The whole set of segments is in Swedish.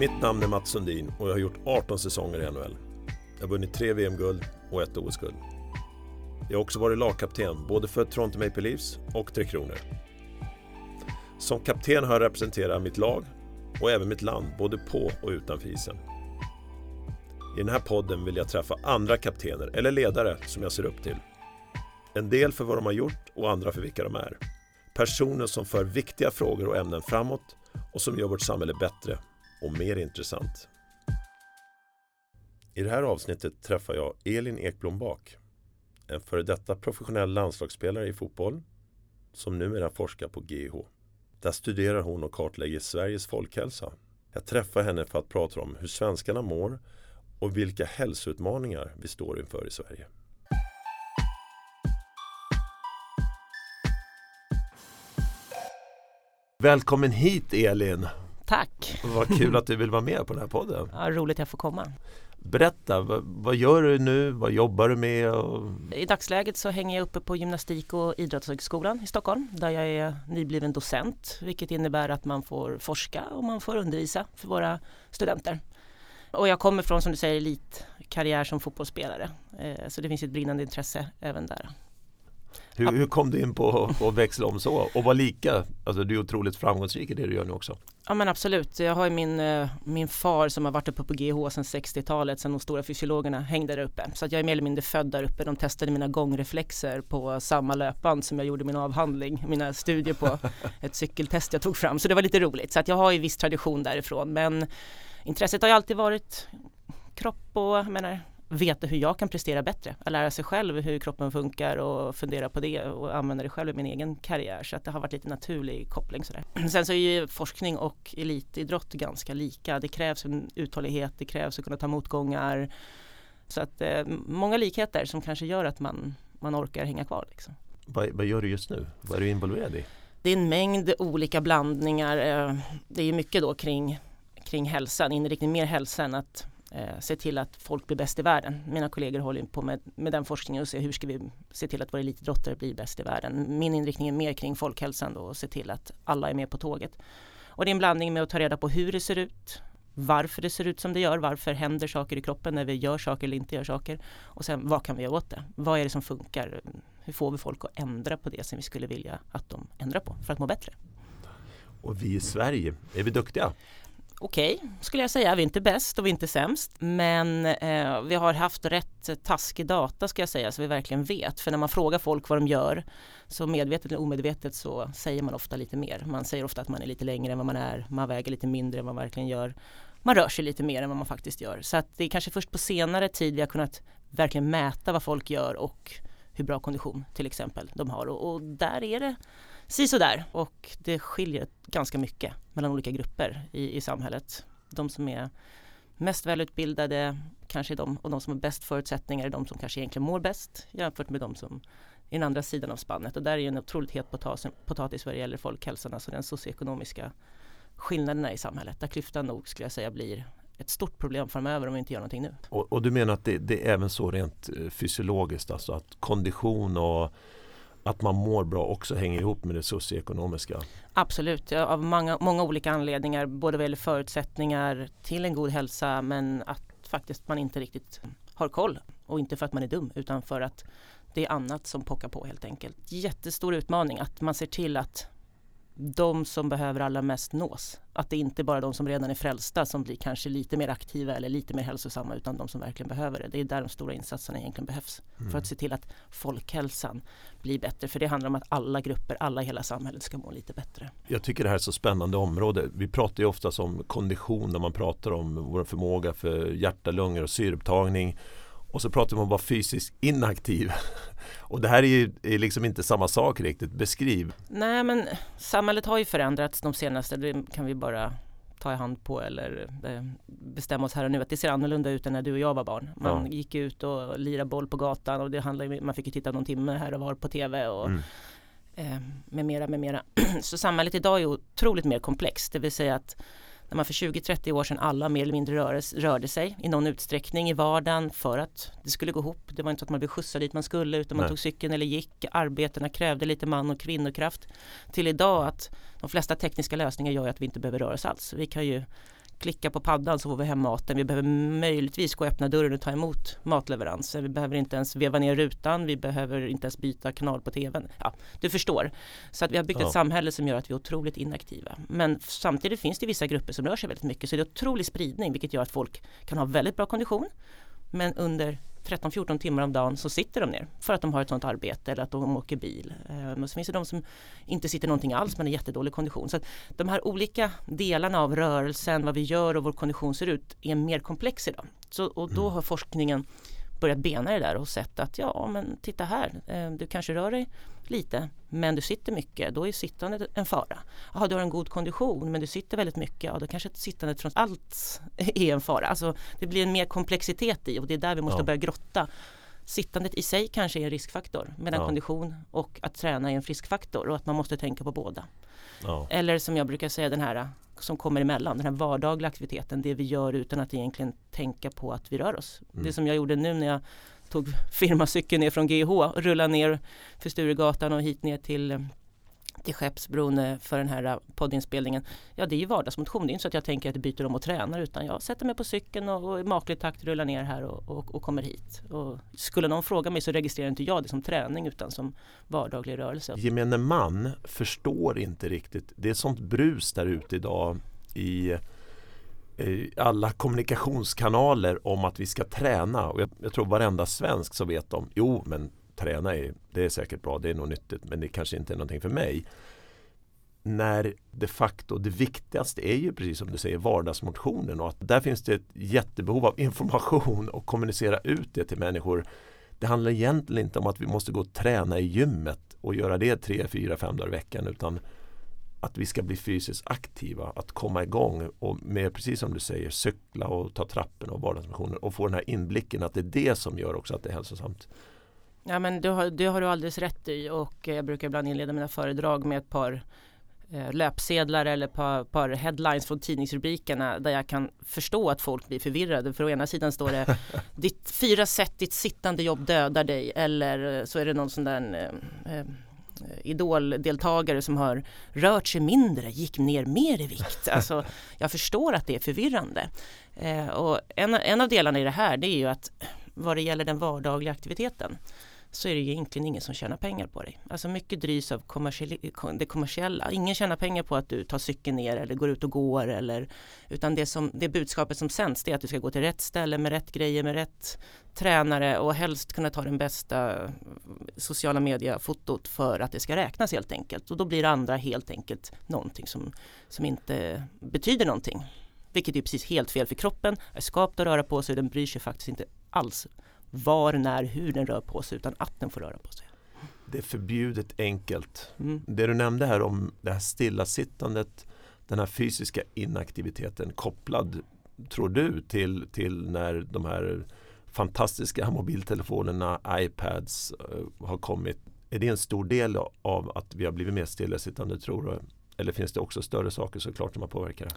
Mitt namn är Mats Sundin och jag har gjort 18 säsonger i NHL. Jag har vunnit tre VM-guld och ett OS-guld. Jag har också varit lagkapten både för Toronto Maple Leafs och Tre Kronor. Som kapten har jag representerat mitt lag och även mitt land både på och utanför isen. I den här podden vill jag träffa andra kaptener eller ledare som jag ser upp till. En del för vad de har gjort och andra för vilka de är. Personer som för viktiga frågor och ämnen framåt och som gör vårt samhälle bättre och mer intressant. I det här avsnittet träffar jag Elin Ekblom Bak, en före detta professionell landslagsspelare i fotboll som numera forskar på GH. Där studerar hon och kartlägger Sveriges folkhälsa. Jag träffar henne för att prata om hur svenskarna mår och vilka hälsoutmaningar vi står inför i Sverige. Välkommen hit Elin! Tack! Vad kul att du vill vara med på den här podden. Ja, roligt att jag får komma. Berätta, vad, vad gör du nu? Vad jobbar du med? Och... I dagsläget så hänger jag uppe på Gymnastik och idrottshögskolan i Stockholm där jag är nybliven docent vilket innebär att man får forska och man får undervisa för våra studenter. Och jag kommer från som du säger elitkarriär som fotbollsspelare eh, så det finns ett brinnande intresse även där. Hur, hur, kom du in på att växla om så och vara lika? Alltså du är otroligt framgångsrik i det du gör nu också. Ja men absolut. Jag har ju min, eh, min far som har varit uppe på GH sedan 60-talet, sedan de stora fysiologerna hängde där uppe. Så att jag är mer eller mindre född där uppe. De testade mina gångreflexer på samma löpband som jag gjorde min avhandling, mina studier på ett cykeltest jag tog fram. Så det var lite roligt. Så att jag har ju viss tradition därifrån. Men intresset har ju alltid varit kropp och jag menar, veta hur jag kan prestera bättre. Att lära sig själv hur kroppen funkar och fundera på det och använda det själv i min egen karriär. Så att det har varit lite naturlig koppling sådär. Sen så är ju forskning och elitidrott ganska lika. Det krävs en uthållighet, det krävs att kunna ta motgångar. Så att eh, många likheter som kanske gör att man, man orkar hänga kvar. Liksom. Vad, vad gör du just nu? Vad är du involverad i? Det är en mängd olika blandningar. Eh, det är mycket då kring, kring hälsan, inriktning mer hälsa än att eh, se till att folk blir bäst i världen. Mina kollegor håller på med, med den forskningen och ser hur ska vi se till att våra elitidrottare blir bäst i världen. Min inriktning är mer kring folkhälsan då och se till att alla är med på tåget. Och det är en blandning med att ta reda på hur det ser ut, varför det ser ut som det gör, varför händer saker i kroppen när vi gör saker eller inte gör saker och sen vad kan vi göra åt det? Vad är det som funkar? Hur får vi folk att ändra på det som vi skulle vilja att de ändrar på för att må bättre? Och vi i Sverige, är vi duktiga? Okej okay, skulle jag säga. Vi är inte bäst och vi är inte sämst. Men eh, vi har haft rätt taskig data ska jag säga så vi verkligen vet. För när man frågar folk vad de gör så medvetet eller omedvetet så säger man ofta lite mer. Man säger ofta att man är lite längre än vad man är. Man väger lite mindre än vad man verkligen gör. Man rör sig lite mer än vad man faktiskt gör. Så att det är kanske först på senare tid vi har kunnat verkligen mäta vad folk gör och hur bra kondition till exempel de har. Och, och där är det där och det skiljer ganska mycket mellan olika grupper i, i samhället. De som är mest välutbildade kanske är de och de som har bäst förutsättningar är de som kanske egentligen mår bäst jämfört med de som är den andra sidan av spannet och där är en otroligt het potatis, potatis vad det gäller folkhälsan, alltså den socioekonomiska skillnaderna i samhället där klyftan nog skulle jag säga blir ett stort problem framöver om vi inte gör någonting nu. Och, och du menar att det, det, är även så rent eh, fysiologiskt, alltså att kondition och att man mår bra också hänger ihop med det socioekonomiska? Absolut, av många, många olika anledningar. Både vad gäller förutsättningar till en god hälsa men att faktiskt man inte riktigt har koll. Och inte för att man är dum utan för att det är annat som pockar på helt enkelt. Jättestor utmaning att man ser till att de som behöver allra mest nås. Att det inte bara är de som redan är frälsta som blir kanske lite mer aktiva eller lite mer hälsosamma utan de som verkligen behöver det. Det är där de stora insatserna egentligen behövs. Mm. För att se till att folkhälsan blir bättre. För det handlar om att alla grupper, alla i hela samhället ska må lite bättre. Jag tycker det här är ett så spännande område. Vi pratar ju ofta om kondition när man pratar om vår förmåga för hjärta, lungor och syreupptagning. Och så pratar man om att vara fysiskt inaktiv. Och det här är ju är liksom inte samma sak riktigt. Beskriv. Nej men samhället har ju förändrats de senaste, det kan vi bara ta i hand på eller eh, bestämma oss här och nu att det ser annorlunda ut än när du och jag var barn. Man ja. gick ut och lirade boll på gatan och det handlade, man fick ju titta någon timme här och var på tv och mm. eh, med mera, med mera. Så samhället idag är otroligt mer komplext, det vill säga att när man för 20-30 år sedan alla mer eller mindre rörde, rörde sig i någon utsträckning i vardagen för att det skulle gå ihop. Det var inte så att man blev skjutsad dit man skulle utan man tog cykeln eller gick. Arbetena krävde lite man och kvinnokraft. Till idag att de flesta tekniska lösningar gör att vi inte behöver röra oss alls. Vi kan ju klicka på paddan så får vi hem maten. Vi behöver möjligtvis gå och öppna dörren och ta emot matleveranser. Vi behöver inte ens veva ner rutan. Vi behöver inte ens byta kanal på tvn. Ja, du förstår. Så att vi har byggt ja. ett samhälle som gör att vi är otroligt inaktiva. Men samtidigt finns det vissa grupper som rör sig väldigt mycket så det är otrolig spridning vilket gör att folk kan ha väldigt bra kondition men under 13-14 timmar om dagen så sitter de ner för att de har ett sådant arbete eller att de åker bil. Eh, men så finns det de som inte sitter någonting alls men har jättedålig kondition. Så de här olika delarna av rörelsen, vad vi gör och vår kondition ser ut är mer komplex idag. Så, och då mm. har forskningen börjat bena det där och sett att ja men titta här, eh, du kanske rör dig lite men du sitter mycket, då är sittandet en fara. Jaha, du har en god kondition men du sitter väldigt mycket, ja då kanske sittandet trots allt är en fara. Alltså det blir en mer komplexitet i och det är där vi måste ja. börja grotta. Sittandet i sig kanske är en riskfaktor medan ja. kondition och att träna är en friskfaktor och att man måste tänka på båda. Ja. Eller som jag brukar säga den här som kommer emellan, den här vardagliga aktiviteten, det vi gör utan att egentligen tänka på att vi rör oss. Mm. Det som jag gjorde nu när jag tog firmacykeln ner från GH, rullade ner för Sturegatan och hit ner till till Skeppsbron eh, för den här eh, poddinspelningen. Ja det är ju vardagsmotion, det är inte så att jag tänker att jag byter om och tränar utan jag sätter mig på cykeln och, och i maklig takt rullar ner här och, och, och, kommer hit. Och skulle någon fråga mig så registrerar inte jag det som träning utan som vardaglig rörelse. Gemene man förstår inte riktigt, det är sånt brus där ute idag i eh, alla kommunikationskanaler om att vi ska träna och jag, jag tror varenda svensk så vet de jo men träna i, det är säkert bra, det är nog nyttigt men det kanske inte är någonting för mig. När de facto det viktigaste är ju precis som du säger vardagsmotionen och att där finns det ett jättebehov av information och kommunicera ut det till människor. Det handlar egentligen inte om att vi måste gå och träna i gymmet och göra det tre, fyra, fem dagar i veckan utan att vi ska bli fysiskt aktiva, att komma igång och med precis som du säger cykla och ta trappen och vardagsmotionen och få den här inblicken att det är det som gör också att det är hälsosamt. Ja men det har, det har du alldeles rätt i och jag brukar ibland inleda mina föredrag med ett par eh, löpsedlar eller par, par, headlines från tidningsrubrikerna där jag kan förstå att folk blir förvirrade. För å ena sidan står det ditt fyra sätt ditt sittande jobb dödar dig eller så är det någon sån där eh, eh idoldeltagare som har rört sig mindre, gick ner mer i vikt. Alltså, jag förstår att det är förvirrande. Eh, och en, en av delarna i det här det är ju att vad det gäller den vardagliga aktiviteten så är det ju egentligen ingen som tjänar pengar på dig. Alltså mycket drivs av det kommersiella. Ingen tjänar pengar på att du tar cykeln ner eller går ut och går eller utan det, som, det budskapet som sänds det är att du ska gå till rätt ställe med rätt grejer med rätt tränare och helst kunna ta den bästa mm, sociala media-fotot för att det ska räknas helt enkelt. Och då blir det andra helt enkelt någonting som, som inte betyder någonting. Vilket är precis helt fel för kroppen är skapt att röra på sig och den bryr sig faktiskt inte alls var, när, hur den rör på sig utan att den får röra på sig. Det är förbjudet enkelt. Mm. Det du nämnde här om det här stillasittandet, den här fysiska inaktiviteten kopplad, tror du, till, till när de här fantastiska mobiltelefonerna, iPads uh, har kommit. Är det en stor del av att vi har blivit mer stillasittande tror du? Eller finns det också större saker såklart som har påverkat det?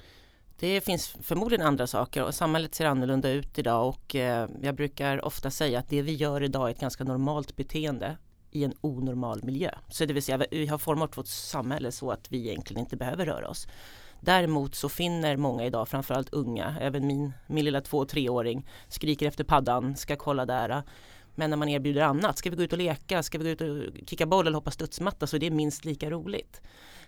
Det finns förmodligen andra saker och samhället ser annorlunda ut idag och eh, jag brukar ofta säga att det vi gör idag är ett ganska normalt beteende i en onormal miljö. Så det vill säga vi har format vårt samhälle så att vi egentligen inte behöver röra oss. Däremot så finner många idag, framförallt unga, även min, min lilla två och treåring skriker efter paddan, ska kolla där. Men när man erbjuder annat, ska vi gå ut och leka, ska vi gå ut och kicka boll eller hoppa studsmatta så är det minst lika roligt.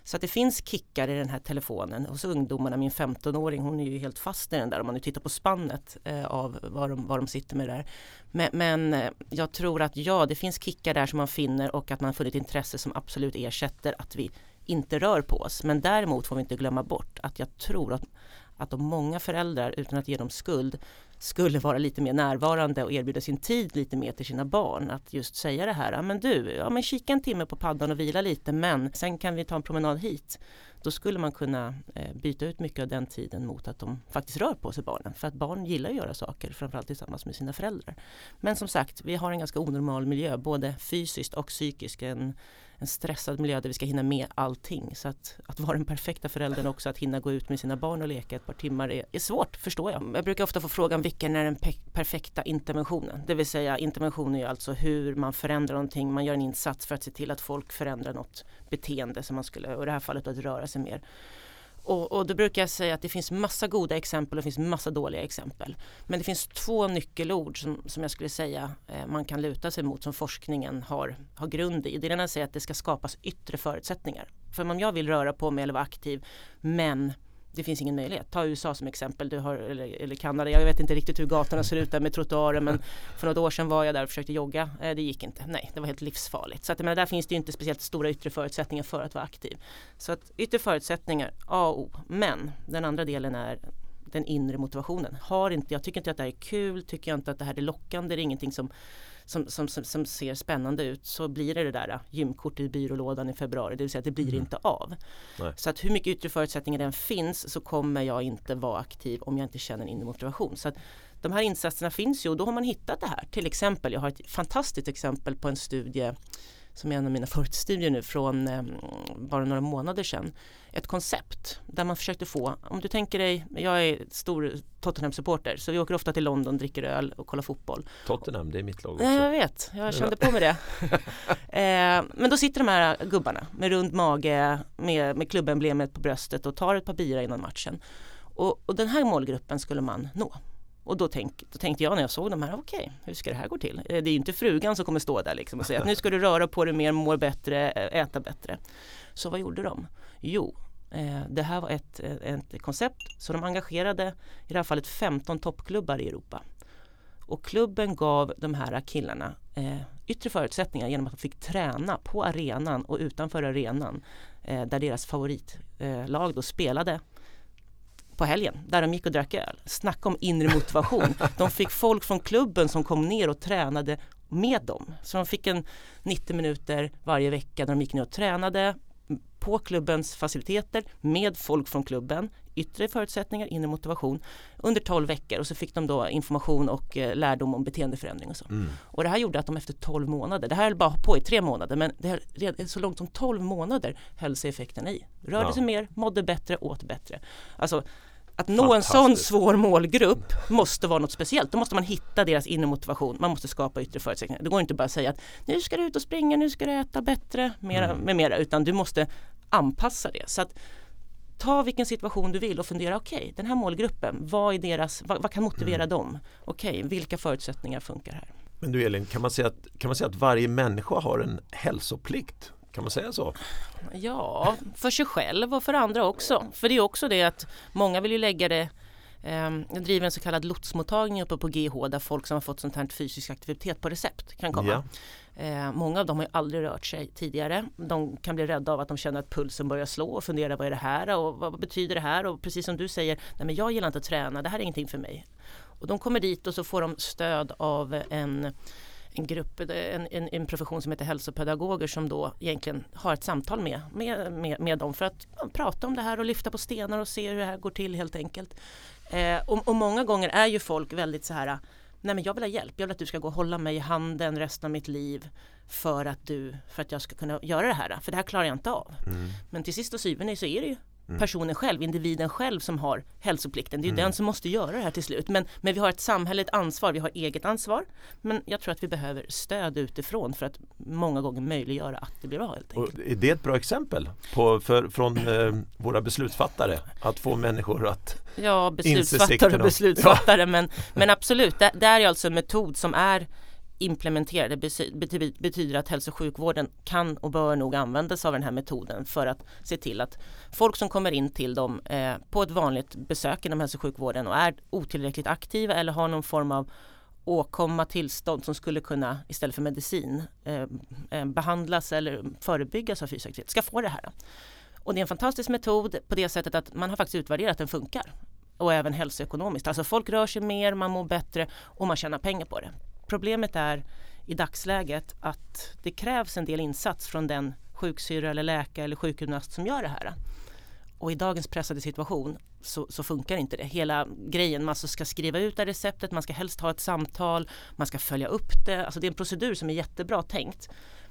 Så att det finns kickar i den här telefonen hos ungdomarna. Min 15-åring hon är ju helt fast i den där om man nu tittar på spannet eh, av vad de, vad de sitter med där. Men, men, jag tror att ja, det finns kickar där som man finner och att man funnit intresse som absolut ersätter att vi inte rör på oss. Men däremot får vi inte glömma bort att jag tror att, att om många föräldrar utan att ge dem skuld skulle vara lite mer närvarande och erbjuda sin tid lite mer till sina barn. Att just säga det här, ja men du, ja men kika en timme på paddan och vila lite men sen kan vi ta en promenad hit. Då skulle man kunna eh, byta ut mycket av den tiden mot att de faktiskt rör på sig barnen. För att barn gillar att göra saker, framförallt tillsammans med sina föräldrar. Men som sagt, vi har en ganska onormal miljö, både fysiskt och psykiskt. En, en stressad miljö där vi ska hinna med allting. Så att, att vara den perfekta föräldern också, att hinna gå ut med sina barn och leka ett par timmar är, är svårt, förstår jag. Jag brukar ofta få frågan vilken är den pe perfekta interventionen? Det vill säga intervention är alltså hur man förändrar någonting, man gör en insats för att se till att folk förändrar något beteende som man skulle, och i det här fallet att röra sig mer. Och, och då brukar jag säga att det finns massa goda exempel och det finns massa dåliga exempel. Men det finns två nyckelord som, som jag skulle säga eh, man kan luta sig mot som forskningen har, har grund i. Det ena är att det ska skapas yttre förutsättningar. För om jag vill röra på mig eller vara aktiv men det finns ingen möjlighet. Ta USA som exempel, du har, eller, eller Kanada. Jag vet inte riktigt hur gatorna ser ut där med trottoarer men för något år sedan var jag där och försökte jogga. Eh, det gick inte. Nej, det var helt livsfarligt. Så att, men där finns det inte speciellt stora yttre förutsättningar för att vara aktiv. Så att yttre förutsättningar, A och O. Men den andra delen är den inre motivationen. Har inte, jag tycker inte att det här är kul, tycker jag inte att det här är lockande, det är ingenting som som, som, som, som, ser spännande ut så blir det det där äh, gymkortet i byrålådan i februari. Det vill säga att det blir mm. inte av. Nej. Så att hur mycket yttre förutsättningar den finns så kommer jag inte vara aktiv om jag inte känner en inre motivation. Så att de här insatserna finns ju och då har man hittat det här. Till exempel, jag har ett fantastiskt exempel på en studie som är en av mina favoritstudier nu från eh, bara några månader sedan. Ett koncept där man försökte få, om du tänker dig, jag är stor Tottenham-supporter så vi åker ofta till London, dricker öl och kollar fotboll. Tottenham, det är mitt lag också. jag vet, jag kände på mig det. eh, men då sitter de här gubbarna med rund mage, med, med klubbemblemet på bröstet och tar ett par bira innan matchen. Och, och den här målgruppen skulle man nå. Och då, tänk, då, tänkte jag när jag såg de här, okej, okay, hur ska det här gå till? Eh, det är ju inte frugan som kommer stå där liksom och säga att nu ska du röra på dig mer, må bättre, äta bättre. Så vad gjorde de? Jo, eh, det här var ett, ett koncept så de engagerade i det här fallet 15 toppklubbar i Europa. Och klubben gav de här killarna eh, yttre förutsättningar genom att de fick träna på arenan och utanför arenan eh, där deras favoritlag eh, då spelade på helgen där de gick och drack öl. Snacka om inre motivation. De fick folk från klubben som kom ner och tränade med dem. Så de fick en 90 minuter varje vecka där de gick ner och tränade på klubbens faciliteter med folk från klubben, yttre förutsättningar, inre motivation under 12 veckor och så fick de då information och eh, lärdom om beteendeförändring och så. Mm. Och det här gjorde att de efter 12 månader, det här höll bara på i tre månader men det här, så långt som 12 månader höll sig effekten i. Rörde ja. sig mer, mådde bättre, åt bättre. Alltså att nå en sån svår målgrupp måste vara något speciellt. Då måste man hitta deras inre motivation. Man måste skapa yttre förutsättningar. Det går inte bara att säga att nu ska du ut och springa, nu ska du äta bättre mera, mm. med mera. Utan du måste anpassa det. Så att ta vilken situation du vill och fundera okej okay, den här målgruppen, vad, är deras, vad, vad kan motivera mm. dem? Okej, okay, vilka förutsättningar funkar här? Men du Elin, kan man, säga att, kan man säga att varje människa har en hälsoplikt? Kan man säga så? Ja, för sig själv och för andra också. För det är också det att många vill ju lägga det jag driver en så kallad lotsmottagning uppe på GH där folk som har fått sånt här fysisk aktivitet på recept kan komma. Eh, många av dem har ju aldrig rört sig tidigare. De kan bli rädda av att de känner att pulsen börjar slå och fundera vad är det här och vad betyder det här? Och precis som du säger, nej men jag gillar inte att träna, det här är ingenting för mig. Och de kommer dit och så får de stöd av en en grupp, en, en, en, profession som heter hälsopedagoger som då egentligen har ett samtal med, med, med, med dem för att ja, prata om det här och lyfta på stenar och se hur det här går till helt enkelt. Eh, och, och, många gånger är ju folk väldigt så här Nej men jag vill ha hjälp, jag vill att du ska gå och hålla mig i handen resten av mitt liv för att, du, för att jag ska kunna göra det här. För det här klarar jag inte av. Mm. Men till sist och syvende så är det ju. Personen själv, individen själv som har hälsoplikten. Det är mm. den som måste göra det här till slut. Men, men vi har ett samhälleligt ansvar, vi har eget ansvar. Men jag tror att vi behöver stöd utifrån för att många gånger möjliggöra att det blir bra. Helt enkelt. Och är det ett bra exempel på, för, från eh, våra beslutsfattare? Att få människor att Ja, beslutsfattare och beslutsfattare. Ja. Men, men absolut, det, det är alltså en metod som är implementerade betyder att hälso och sjukvården kan och bör nog använda sig av den här metoden för att se till att folk som kommer in till dem eh, på ett vanligt besök inom hälso och sjukvården och är otillräckligt aktiva eller har någon form av åkomma tillstånd som skulle kunna istället för medicin eh, eh, behandlas eller förebyggas av fysisk aktivitet ska få det här. Och det är en fantastisk metod på det sättet att man har faktiskt utvärderat att den funkar och även hälsoekonomiskt. Alltså folk rör sig mer, man mår bättre och man tjänar pengar på det. Problemet är i dagsläget att det krävs en del insats från den sjuksyra eller läkare eller sjukgymnast som gör det här. Och i dagens pressade situation så, så, funkar inte det. Hela grejen, man ska skriva ut det receptet, man ska helst ha ett samtal, man ska följa upp det. Alltså det är en procedur som är jättebra tänkt.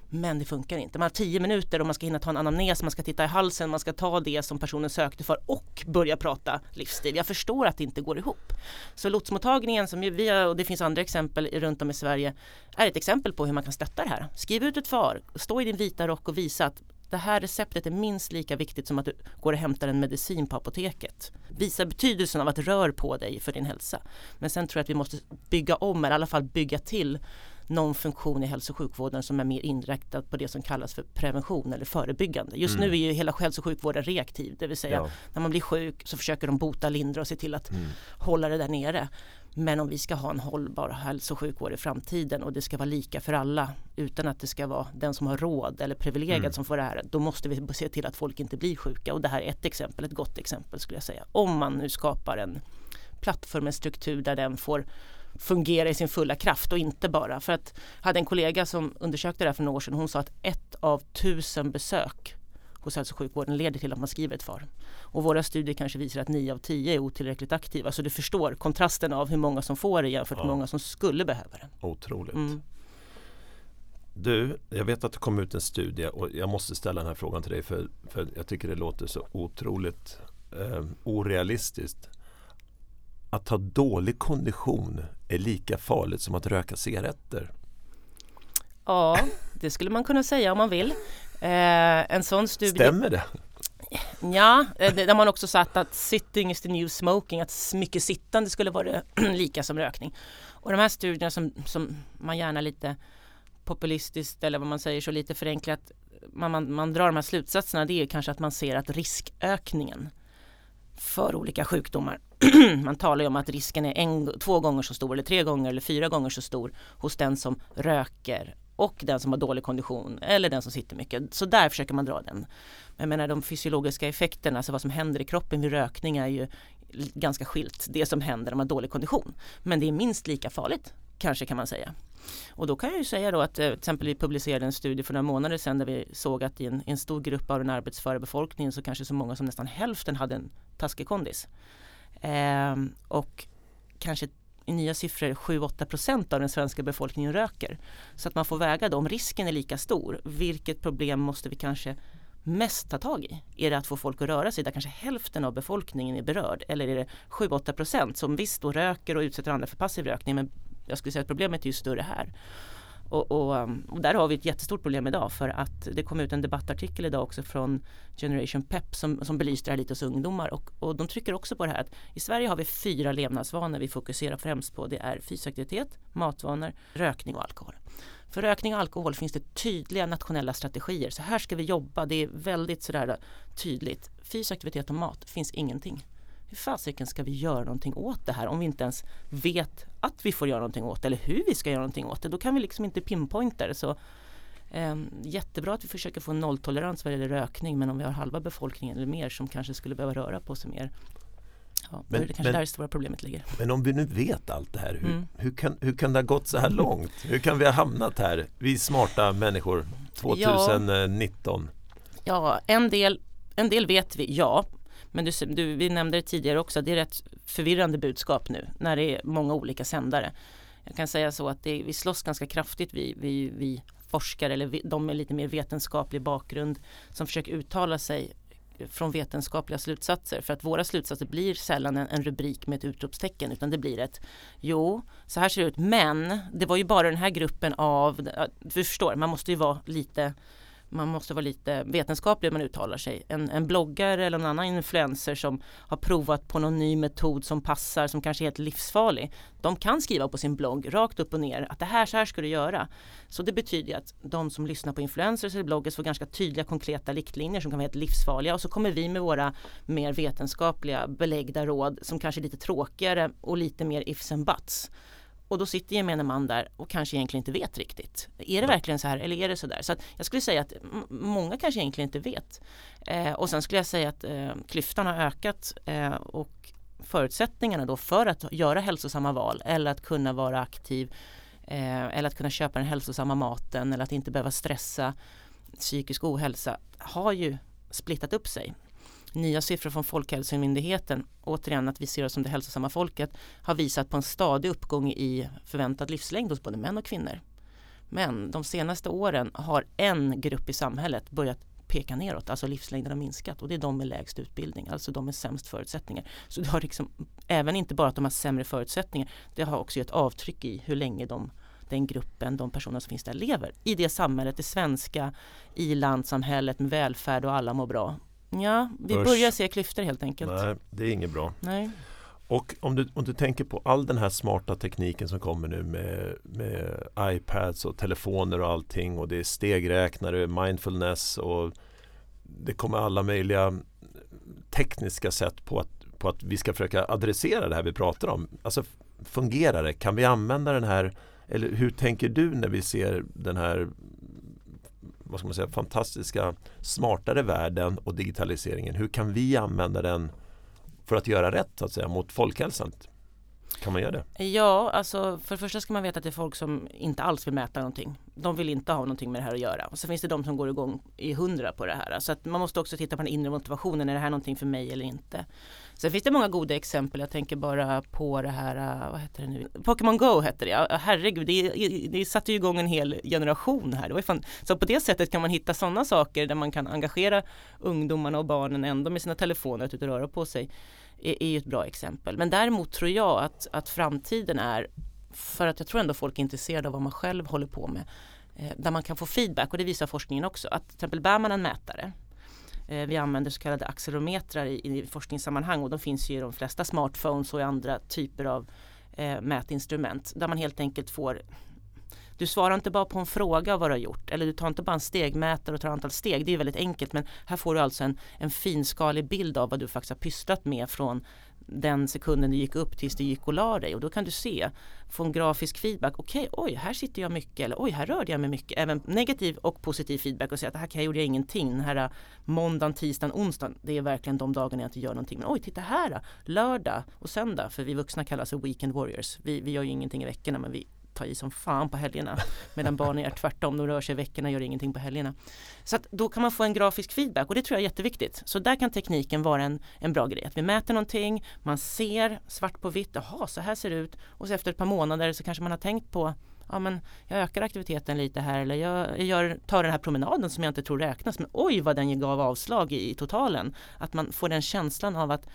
Men det funkar inte. Man har tio minuter och man ska hinna ta en anamnes, man ska titta i halsen, man ska ta det som personen sökte för och börja prata livsstil. Jag förstår att det inte går ihop. Så lotsmottagningen som vi har, och det finns andra exempel runt om i Sverige, är ett exempel på hur man kan stötta det här. Skriv ut ett far, stå i din vita rock och visa att det här receptet är minst lika viktigt som att du går och hämtar en medicin på apoteket. Visa betydelsen av att rör på dig för din hälsa. Men sen tror jag att vi måste bygga om, eller i alla fall bygga till någon funktion i hälso och sjukvården som är mer inriktad på det som kallas för prevention eller förebyggande. Just mm. nu är ju hela hälso och sjukvården reaktiv, det vill säga ja. när man blir sjuk så försöker de bota, lindra och se till att mm. hålla det där nere. Men om vi ska ha en hållbar hälso och sjukvård i framtiden och det ska vara lika för alla utan att det ska vara den som har råd eller privilegiet mm. som får det här. Då måste vi se till att folk inte blir sjuka och det här är ett exempel, ett gott exempel skulle jag säga. Om man nu skapar en plattform, en struktur där den får fungera i sin fulla kraft och inte bara för att jag hade en kollega som undersökte det här för några år sedan. Hon sa att ett av tusen besök hos hälso och sjukvården leder till att man skriver ett FAR. Och våra studier kanske visar att nio av tio är otillräckligt aktiva. Så du förstår kontrasten av hur många som får det jämfört med ja. hur många som skulle behöva det. Otroligt. Mm. Du, jag vet att det kom ut en studie och jag måste ställa den här frågan till dig för, för jag tycker det låter så otroligt eh, orealistiskt. Att ha dålig kondition är lika farligt som att röka cigaretter. Ja, det skulle man kunna säga om man vill. Eh, en sån studie... Stämmer det? Ja, eh, där man också satt att sitting is the new smoking, att mycket sittande skulle vara lika som rökning. Och de här studierna som, som man gärna lite populistiskt eller vad man säger så lite förenklat man, man, man drar de här slutsatserna det är kanske att man ser att riskökningen för olika sjukdomar. man talar ju om att risken är en, två gånger så stor eller tre gånger eller fyra gånger så stor hos den som röker och den som har dålig kondition eller den som sitter mycket. Så där försöker man dra den. Jag menar de fysiologiska effekterna, alltså vad som händer i kroppen vid rökning är ju ganska skilt. Det som händer när man har dålig kondition. Men det är minst lika farligt, kanske kan man säga. Och då kan jag ju säga då att eh, till exempel vi publicerade en studie för några månader sedan där vi såg att i en, en stor grupp av den arbetsföra befolkningen så kanske så många som nästan hälften hade en taskig kondis. Eh, och kanske i nya siffror 7-8 procent av den svenska befolkningen röker. Så att man får väga då om risken är lika stor. Vilket problem måste vi kanske mest ta tag i? Är det att få folk att röra sig där kanske hälften av befolkningen är berörd? Eller är det 7-8 procent som visst då röker och utsätter andra för passiv rökning men jag skulle säga att problemet är ju större här. Och, och, um, och, där har vi ett jättestort problem idag för att det kom ut en debattartikel idag också från Generation Pep som, som belyste det här lite hos ungdomar och, och de trycker också på det här att i Sverige har vi fyra levnadsvanor vi fokuserar främst på. Det är fysisk aktivitet, matvanor, rökning och alkohol. För rökning och alkohol finns det tydliga nationella strategier. Så här ska vi jobba. Det är väldigt sådär uh, tydligt. Fysisk aktivitet och mat finns ingenting hur fasiken ska vi göra någonting åt det här om vi inte ens vet att vi får göra någonting åt det eller hur vi ska göra någonting åt det. Då kan vi liksom inte pinpointa det. Så, eh, jättebra att vi försöker få nolltolerans vad gäller rökning men om vi har halva befolkningen eller mer som kanske skulle behöva röra på sig mer. Ja, men, det kanske men, där det stora problemet ligger. Men om vi nu vet allt det här, hur, mm. hur, kan, hur kan det ha gått så här långt? Hur kan vi ha hamnat här, vi smarta människor 2019? Ja, ja en, del, en del vet vi, ja. Men du, du, vi nämnde det tidigare också, det är rätt förvirrande budskap nu när det är många olika sändare. Jag kan säga så att det, vi slåss ganska kraftigt, vi, vi, vi forskare eller vi, de med lite mer vetenskaplig bakgrund som försöker uttala sig från vetenskapliga slutsatser. För att våra slutsatser blir sällan en, en, rubrik med ett utropstecken utan det blir ett Jo, så här ser det ut men det var ju bara den här gruppen av, du förstår, man måste ju vara lite man måste vara lite vetenskaplig när man uttalar sig. En, en bloggare eller en annan influencer som har provat på någon ny metod som passar, som kanske är helt livsfarlig. De kan skriva på sin blogg rakt upp och ner att det här, så här ska du göra. Så det betyder att de som lyssnar på influencers eller bloggers får ganska tydliga konkreta riktlinjer som kan vara helt livsfarliga och så kommer vi med våra mer vetenskapliga beläggda råd som kanske är lite tråkigare och lite mer ifs and buts. Och då sitter gemene man där och kanske egentligen inte vet riktigt. Är det verkligen så här eller är det så där? Så jag skulle säga att många kanske egentligen inte vet. Eh, och sen skulle jag säga att eh, klyftan har ökat eh, och förutsättningarna då för att göra hälsosamma val eller att kunna vara aktiv eh, eller att kunna köpa den hälsosamma maten eller att inte behöva stressa psykisk ohälsa har ju splittat upp sig nya siffror från Folkhälsomyndigheten, återigen att vi ser oss som det hälsosamma folket, har visat på en stadig uppgång i förväntad livslängd hos både män och kvinnor. Men de senaste åren har en grupp i samhället börjat peka neråt, alltså livslängden har minskat och det är de med lägst utbildning, alltså de med sämst förutsättningar. Så det har liksom, även inte bara att de har sämre förutsättningar, det har också gett avtryck i hur länge de den gruppen, de personer som finns där lever i det samhället, det svenska i-landssamhället med välfärd och alla mår bra. Ja, vi Usch. börjar se klyftor helt enkelt. Nej, det är inget bra. Nej. Och om du, om du tänker på all den här smarta tekniken som kommer nu med, med iPads och telefoner och allting och det är stegräknare, mindfulness och det kommer alla möjliga tekniska sätt på att, på att vi ska försöka adressera det här vi pratar om. Alltså fungerar det? Kan vi använda den här eller hur tänker du när vi ser den här vad ska man säga, fantastiska smartare världen och digitaliseringen? Hur kan vi använda den för att göra rätt så att säga mot folkhälsan? Kan man göra det? Ja, alltså för det första ska man veta att det är folk som inte alls vill mäta någonting. De vill inte ha någonting med det här att göra. Och så finns det de som går igång i hundra på det här. Så att man måste också titta på den inre motivationen. Är det här någonting för mig eller inte? Sen finns det många goda exempel. Jag tänker bara på det här, äh, vad heter det nu? Pokémon Go hette det. Ja, herregud, det, det satte ju igång en hel generation här. Det var fan, så på det sättet kan man hitta sådana saker där man kan engagera ungdomarna och barnen ändå med sina telefoner att ut och röra på sig är, är ju ett bra exempel. Men däremot tror jag att, att framtiden är, för att jag tror ändå folk är intresserade av vad man själv håller på med, eh, där man kan få feedback och det visar forskningen också. Att till exempel bär man en mätare eh, vi använder så kallade accelerometrar i, i forskningssammanhang och de finns ju i de flesta smartphones och i andra typer av eh, mätinstrument där man helt enkelt får du svarar inte bara på en fråga vad du har gjort eller du tar inte bara en stegmätare och tar antal steg. Det är väldigt enkelt men här får du alltså en, en finskalig bild av vad du faktiskt har pysslat med från den sekunden du gick upp tills du gick och la dig och då kan du se, få en grafisk feedback. Okej, okay, oj, här sitter jag mycket eller oj, här rörde jag mig mycket. Även negativ och positiv feedback och säga att här gjorde jag ingenting. Den här äh, måndagen, tisdagen, onsdagen, det är verkligen de dagarna jag inte gör någonting. Men oj, titta här, lördag och söndag, för vi vuxna kallas för weekend warriors. Vi, vi gör ju ingenting i veckorna men vi ta i som fan på helgerna. Medan barnen är tvärtom, de rör sig i veckorna, gör ingenting på helgerna. Så att då kan man få en grafisk feedback och det tror jag är jätteviktigt. Så där kan tekniken vara en, en bra grej. Att vi mäter någonting, man ser svart på vitt, jaha så här ser det ut. Och så efter ett par månader så kanske man har tänkt på ja men jag ökar aktiviteten lite här eller jag, jag tar den här promenaden som jag inte tror räknas men oj vad den gav avslag i, i totalen. Att man får den känslan av att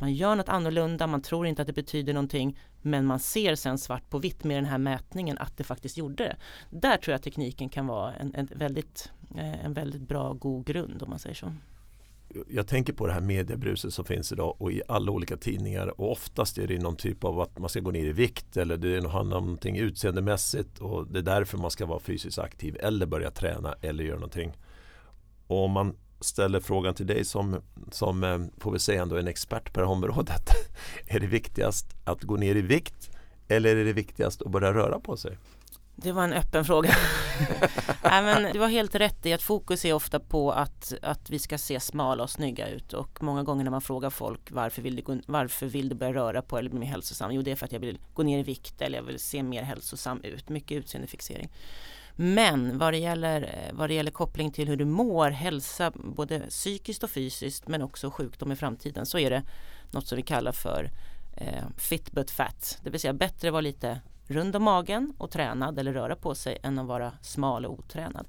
man gör något annorlunda, man tror inte att det betyder någonting men man ser sen svart på vitt med den här mätningen att det faktiskt gjorde det. Där tror jag tekniken kan vara en, en, väldigt, eh, en väldigt bra, god grund om man säger så. Jag tänker på det här mediebruset som finns idag och i alla olika tidningar och oftast är det någon typ av att man ska gå ner i vikt eller det handlar om någonting utseendemässigt och det är därför man ska vara fysiskt aktiv eller börja träna eller göra någonting. Och om man ställer frågan till dig som, som eh, får vi säga ändå en expert på det här området. är det viktigast att gå ner i vikt eller är det viktigast att börja röra på sig? Det var en öppen fråga. Nej, men du har helt rätt i att fokus är ofta på att, att vi ska se smala och snygga ut och många gånger när man frågar folk varför vill, du, varför vill du börja röra på eller bli mer hälsosam? Jo det är för att jag vill gå ner i vikt eller jag vill se mer hälsosam ut. Mycket utseendefixering. Men vad det, gäller, eh, vad det gäller koppling till hur du mår, hälsa både psykiskt och fysiskt men också sjukdom i framtiden så är det något som vi kallar för eh, fit but fat. Det vill säga bättre att vara lite rund om magen och tränad eller röra på sig än att vara smal och otränad.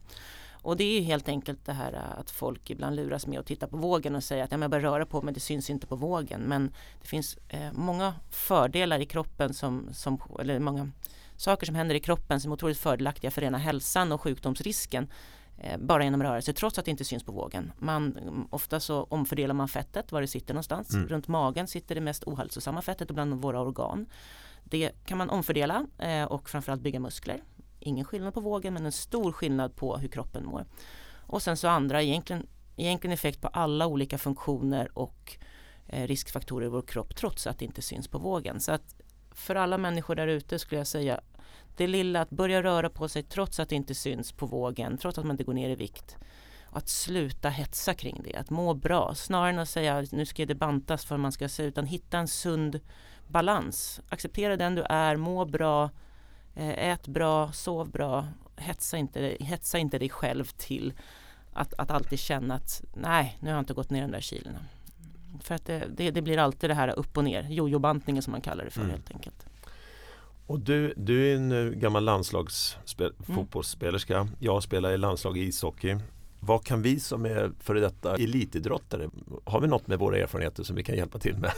Och det är helt enkelt det här eh, att folk ibland luras med att titta på vågen och säga att ja, jag börjar röra på mig, det syns inte på vågen. Men det finns eh, många fördelar i kroppen som, som eller många saker som händer i kroppen som är otroligt fördelaktiga för rena hälsan och sjukdomsrisken eh, bara genom rörelse trots att det inte syns på vågen. Man, ofta så omfördelar man fettet var det sitter någonstans. Mm. Runt magen sitter det mest ohälsosamma fettet och bland våra organ. Det kan man omfördela eh, och framförallt bygga muskler. Ingen skillnad på vågen men en stor skillnad på hur kroppen mår. Och sen så andra egentligen, egentligen effekt på alla olika funktioner och eh, riskfaktorer i vår kropp trots att det inte syns på vågen. Så att för alla människor där ute skulle jag säga det lilla att börja röra på sig trots att det inte syns på vågen, trots att man inte går ner i vikt. Och att sluta hetsa kring det, att må bra snarare än att säga nu ska det bantas för man ska se utan hitta en sund balans. Acceptera den du är, må bra, eh, ät bra, sov bra, hetsa inte, hetsa inte dig själv till att, att alltid känna att nej, nu har jag inte gått ner de där kilona. För att det, det, det, blir alltid det här upp och ner, jojobantningen som man kallar det för mm. helt enkelt. Och du, du är en eh, gammal landslagsfotbollsspelerska. Mm. Jag spelar i landslag i ishockey. Vad kan vi som är före detta elitidrottare, har vi något med våra erfarenheter som vi kan hjälpa till med?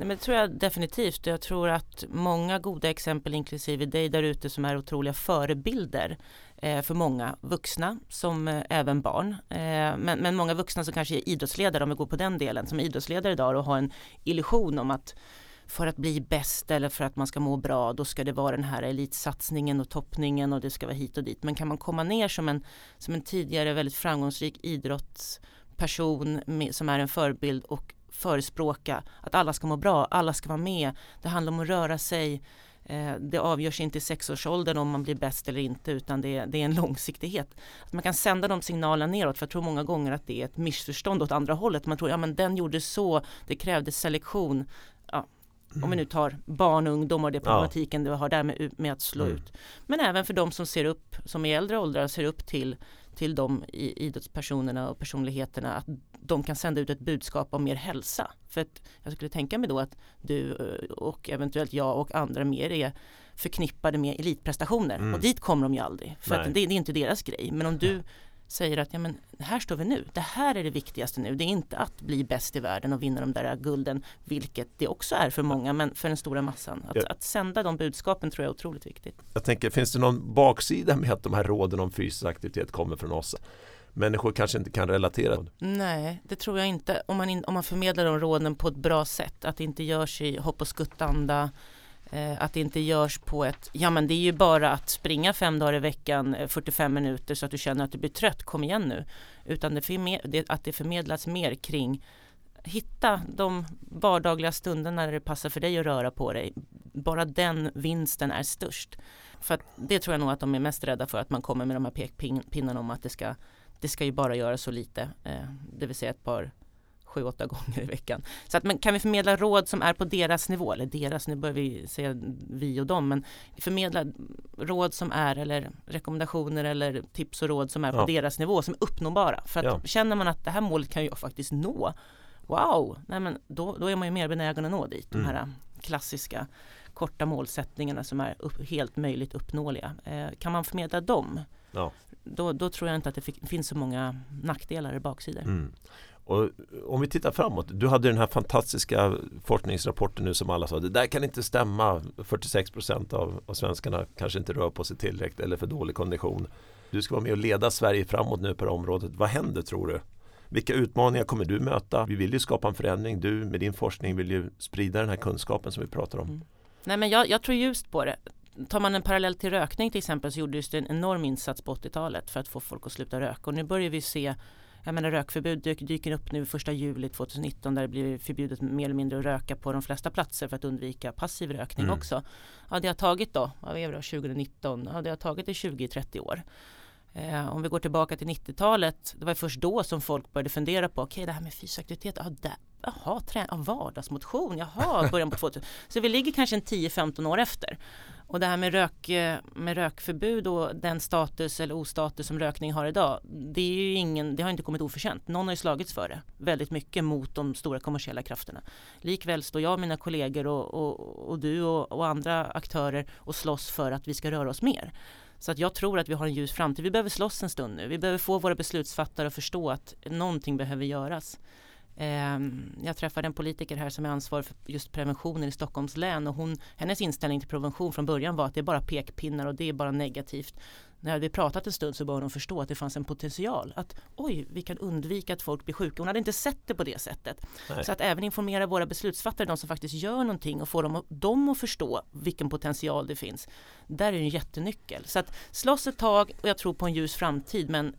Nej, men det tror jag definitivt. Jag tror att många goda exempel, inklusive dig där ute, som är otroliga förebilder eh, för många vuxna som eh, även barn. Eh, men, men många vuxna som kanske är idrottsledare, om vi går på den delen, som är idrottsledare idag och har en illusion om att för att bli bäst eller för att man ska må bra då ska det vara den här elitsatsningen och toppningen och det ska vara hit och dit. Men kan man komma ner som en, som en tidigare väldigt framgångsrik idrottsperson med, som är en förebild och förespråka att alla ska må bra, alla ska vara med. Det handlar om att röra sig. Eh, det avgörs inte i sexårsåldern om man blir bäst eller inte utan det är, det är en långsiktighet. Att man kan sända de signalerna neråt för jag tror många gånger att det är ett missförstånd åt andra hållet. Man tror ja men den gjorde så, det krävdes selektion. Ja, om vi nu tar barn och ungdom och det problematiken ja. det har där med, med att slå mm. ut. Men även för de som ser upp, som i äldre åldrar ser upp till, till de idrottspersonerna och personligheterna att de kan sända ut ett budskap om mer hälsa. För att jag skulle tänka mig då att du eh, och eventuellt jag och andra mer är förknippade med elitprestationer mm. och dit kommer de ju aldrig. För det, det, är inte deras grej. Men om du säger att ja, men här står vi nu. Det här är det viktigaste nu. Det är inte att bli bäst i världen och vinna de där gulden, vilket det också är för många, men för den stora massan. Att, ja. att sända de budskapen tror jag är otroligt viktigt. Jag tänker, finns det någon baksida med att de här råden om fysisk aktivitet kommer från oss? Människor kanske inte kan relatera. Nej, det tror jag inte. Om man, in, om man förmedlar de råden på ett bra sätt, att det inte görs i hopp och skuttanda, Eh, att det inte görs på ett, ja men det är ju bara att springa fem dagar i veckan eh, 45 minuter så att du känner att du blir trött, kom igen nu. Utan det, att det förmedlas mer kring hitta de vardagliga stunderna när det passar för dig att röra på dig. Bara den vinsten är störst. För att det tror jag nog att de är mest rädda för att man kommer med de här pekpinnarna om att det ska det ska ju bara göra så lite, eh, det vill säga ett par sju, åtta gånger i veckan. Så att, men kan vi förmedla råd som är på deras nivå, eller deras, nu börjar vi säga vi och dem, men förmedla råd som är, eller rekommendationer eller tips och råd som är ja. på deras nivå, som är uppnåbara. För att ja. känner man att det här målet kan jag faktiskt nå, wow, nej men då, då är man ju mer benägen att nå dit, mm. de här klassiska korta målsättningarna som är upp, helt möjligt uppnåeliga. Eh, kan man förmedla dem, ja. då, då tror jag inte att det finns så många nackdelar i baksidor. Mm. Och om vi tittar framåt, du hade den här fantastiska forskningsrapporten nu som alla sa, det där kan inte stämma. 46% av, av svenskarna kanske inte rör på sig tillräckligt eller för dålig kondition. Du ska vara med och leda Sverige framåt nu på det här området. Vad händer tror du? Vilka utmaningar kommer du möta? Vi vill ju skapa en förändring. Du med din forskning vill ju sprida den här kunskapen som vi pratar om. Mm. Nej men jag, jag tror just på det tar man en parallell till rökning till exempel så gjordes det en enorm insats på 80-talet för att få folk att sluta röka och nu börjar vi se jag menar rökförbud dyker upp nu första juli 2019 där det blir förbjudet mer eller mindre att röka på de flesta platser för att undvika passiv rökning mm. också. Det har tagit då, vad är det då, 2019, ja, det har tagit i 20-30 år. Eh, om vi går tillbaka till 90-talet, det var först då som folk började fundera på, okej okay, det här med fysisk aktivitet, ja, där, jaha, trä, ja, vardagsmotion, jaha, början på 2000. Så vi ligger kanske en 10-15 år efter. Och det här med, rök, eh, med rökförbud och den status eller ostatus som rökning har idag, det, är ju ingen, det har inte kommit oförtjänt. Någon har ju slagits för det väldigt mycket mot de stora kommersiella krafterna. Likväl står jag och mina kollegor och, och, och du och, och andra aktörer och slåss för att vi ska röra oss mer. Så att jag tror att vi har en ljus framtid. Vi behöver slåss en stund nu. Vi behöver få våra beslutsfattare att förstå att någonting behöver göras. Ehm, jag träffade en politiker här som är ansvarig för just preventionen i Stockholms län och hon, hennes inställning till prevention från början var att det är bara pekpinnar och det är bara negativt. När vi pratat en stund så började hon förstå att det fanns en potential. Att oj, vi kan undvika att folk blir sjuka. Hon hade inte sett det på det sättet. Nej. Så att även informera våra beslutsfattare, de som faktiskt gör någonting och få dem, dem att förstå vilken potential det finns. Där är en jättenyckel. Så att slåss ett tag och jag tror på en ljus framtid men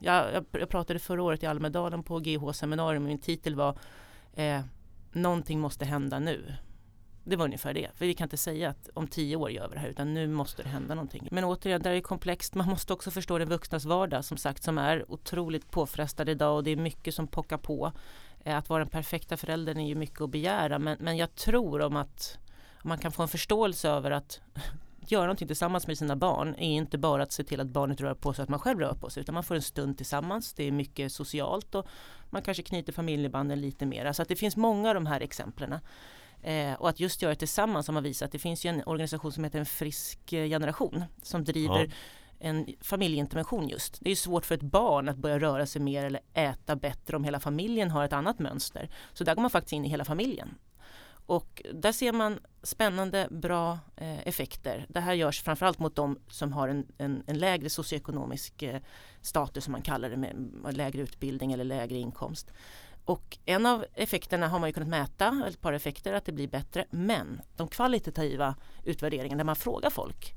jag, jag, pratade förra året i Almedalen på GH-seminarium och min titel var eh, Någonting måste hända nu. Det var ungefär det. För vi kan inte säga att om tio år gör vi det här utan nu måste det hända någonting. Men återigen, det är komplext. Man måste också förstå den vuxnas vardag som sagt som är otroligt påfrestad idag och det är mycket som pockar på. Eh, att vara den perfekta föräldern är ju mycket att begära men, men jag tror om att man kan få en förståelse över att göra någonting tillsammans med sina barn är inte bara att se till att barnet rör på sig att man själv rör på sig utan man får en stund tillsammans. Det är mycket socialt och man kanske knyter familjebanden lite mer. Så att det finns många av de här exemplen. Eh, och att just göra det tillsammans som har visat. Det finns ju en organisation som heter En frisk eh, generation som driver ja. en familjeintervention just. Det är svårt för ett barn att börja röra sig mer eller äta bättre om hela familjen har ett annat mönster. Så där går man faktiskt in i hela familjen och där ser man spännande, bra eh, effekter. Det här görs framförallt mot de som har en, en, en lägre socioekonomisk eh, status som man kallar det med lägre utbildning eller lägre inkomst. Och en av effekterna har man ju kunnat mäta, ett par effekter, att det blir bättre. Men de kvalitativa utvärderingarna där man frågar folk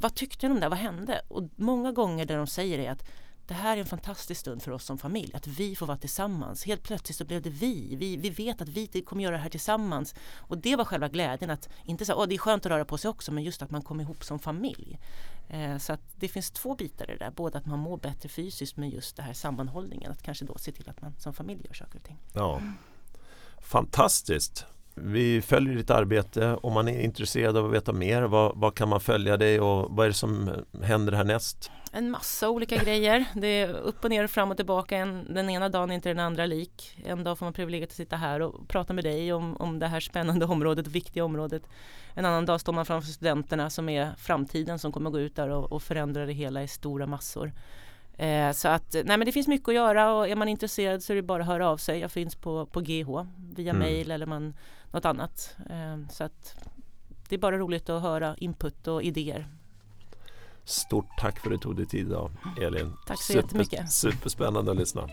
vad tyckte de där, vad hände? Och många gånger det de säger är att det här är en fantastisk stund för oss som familj, att vi får vara tillsammans. Helt plötsligt så blev det vi. Vi, vi vet att vi kommer göra det här tillsammans. Och det var själva glädjen, att inte så att det är skönt att röra på sig också, men just att man kommer ihop som familj. Eh, så att det finns två bitar i det där, både att man mår bättre fysiskt men just det här sammanhållningen, att kanske då se till att man som familj gör saker och ting. Ja. Fantastiskt! Vi följer ditt arbete. Om man är intresserad av att veta mer, vad, vad, kan man följa dig och vad är det som händer härnäst? En massa olika grejer. Det är upp och ner och fram och tillbaka. En, den ena dagen är inte den andra lik. En dag får man privilegiet att sitta här och prata med dig om, om det här spännande området, viktiga området. En annan dag står man framför studenterna som är framtiden som kommer gå ut där och, och förändra det hela i stora massor. Eh, så att nej men det finns mycket att göra och är man intresserad så är det bara att höra av sig. Jag finns på, på GH via mm. mail eller man, något annat. Eh, så att det är bara roligt att höra input och idéer. Stort tack för att du tog dig tid idag Elin. Tack så Super, jättemycket. Superspännande att lyssna.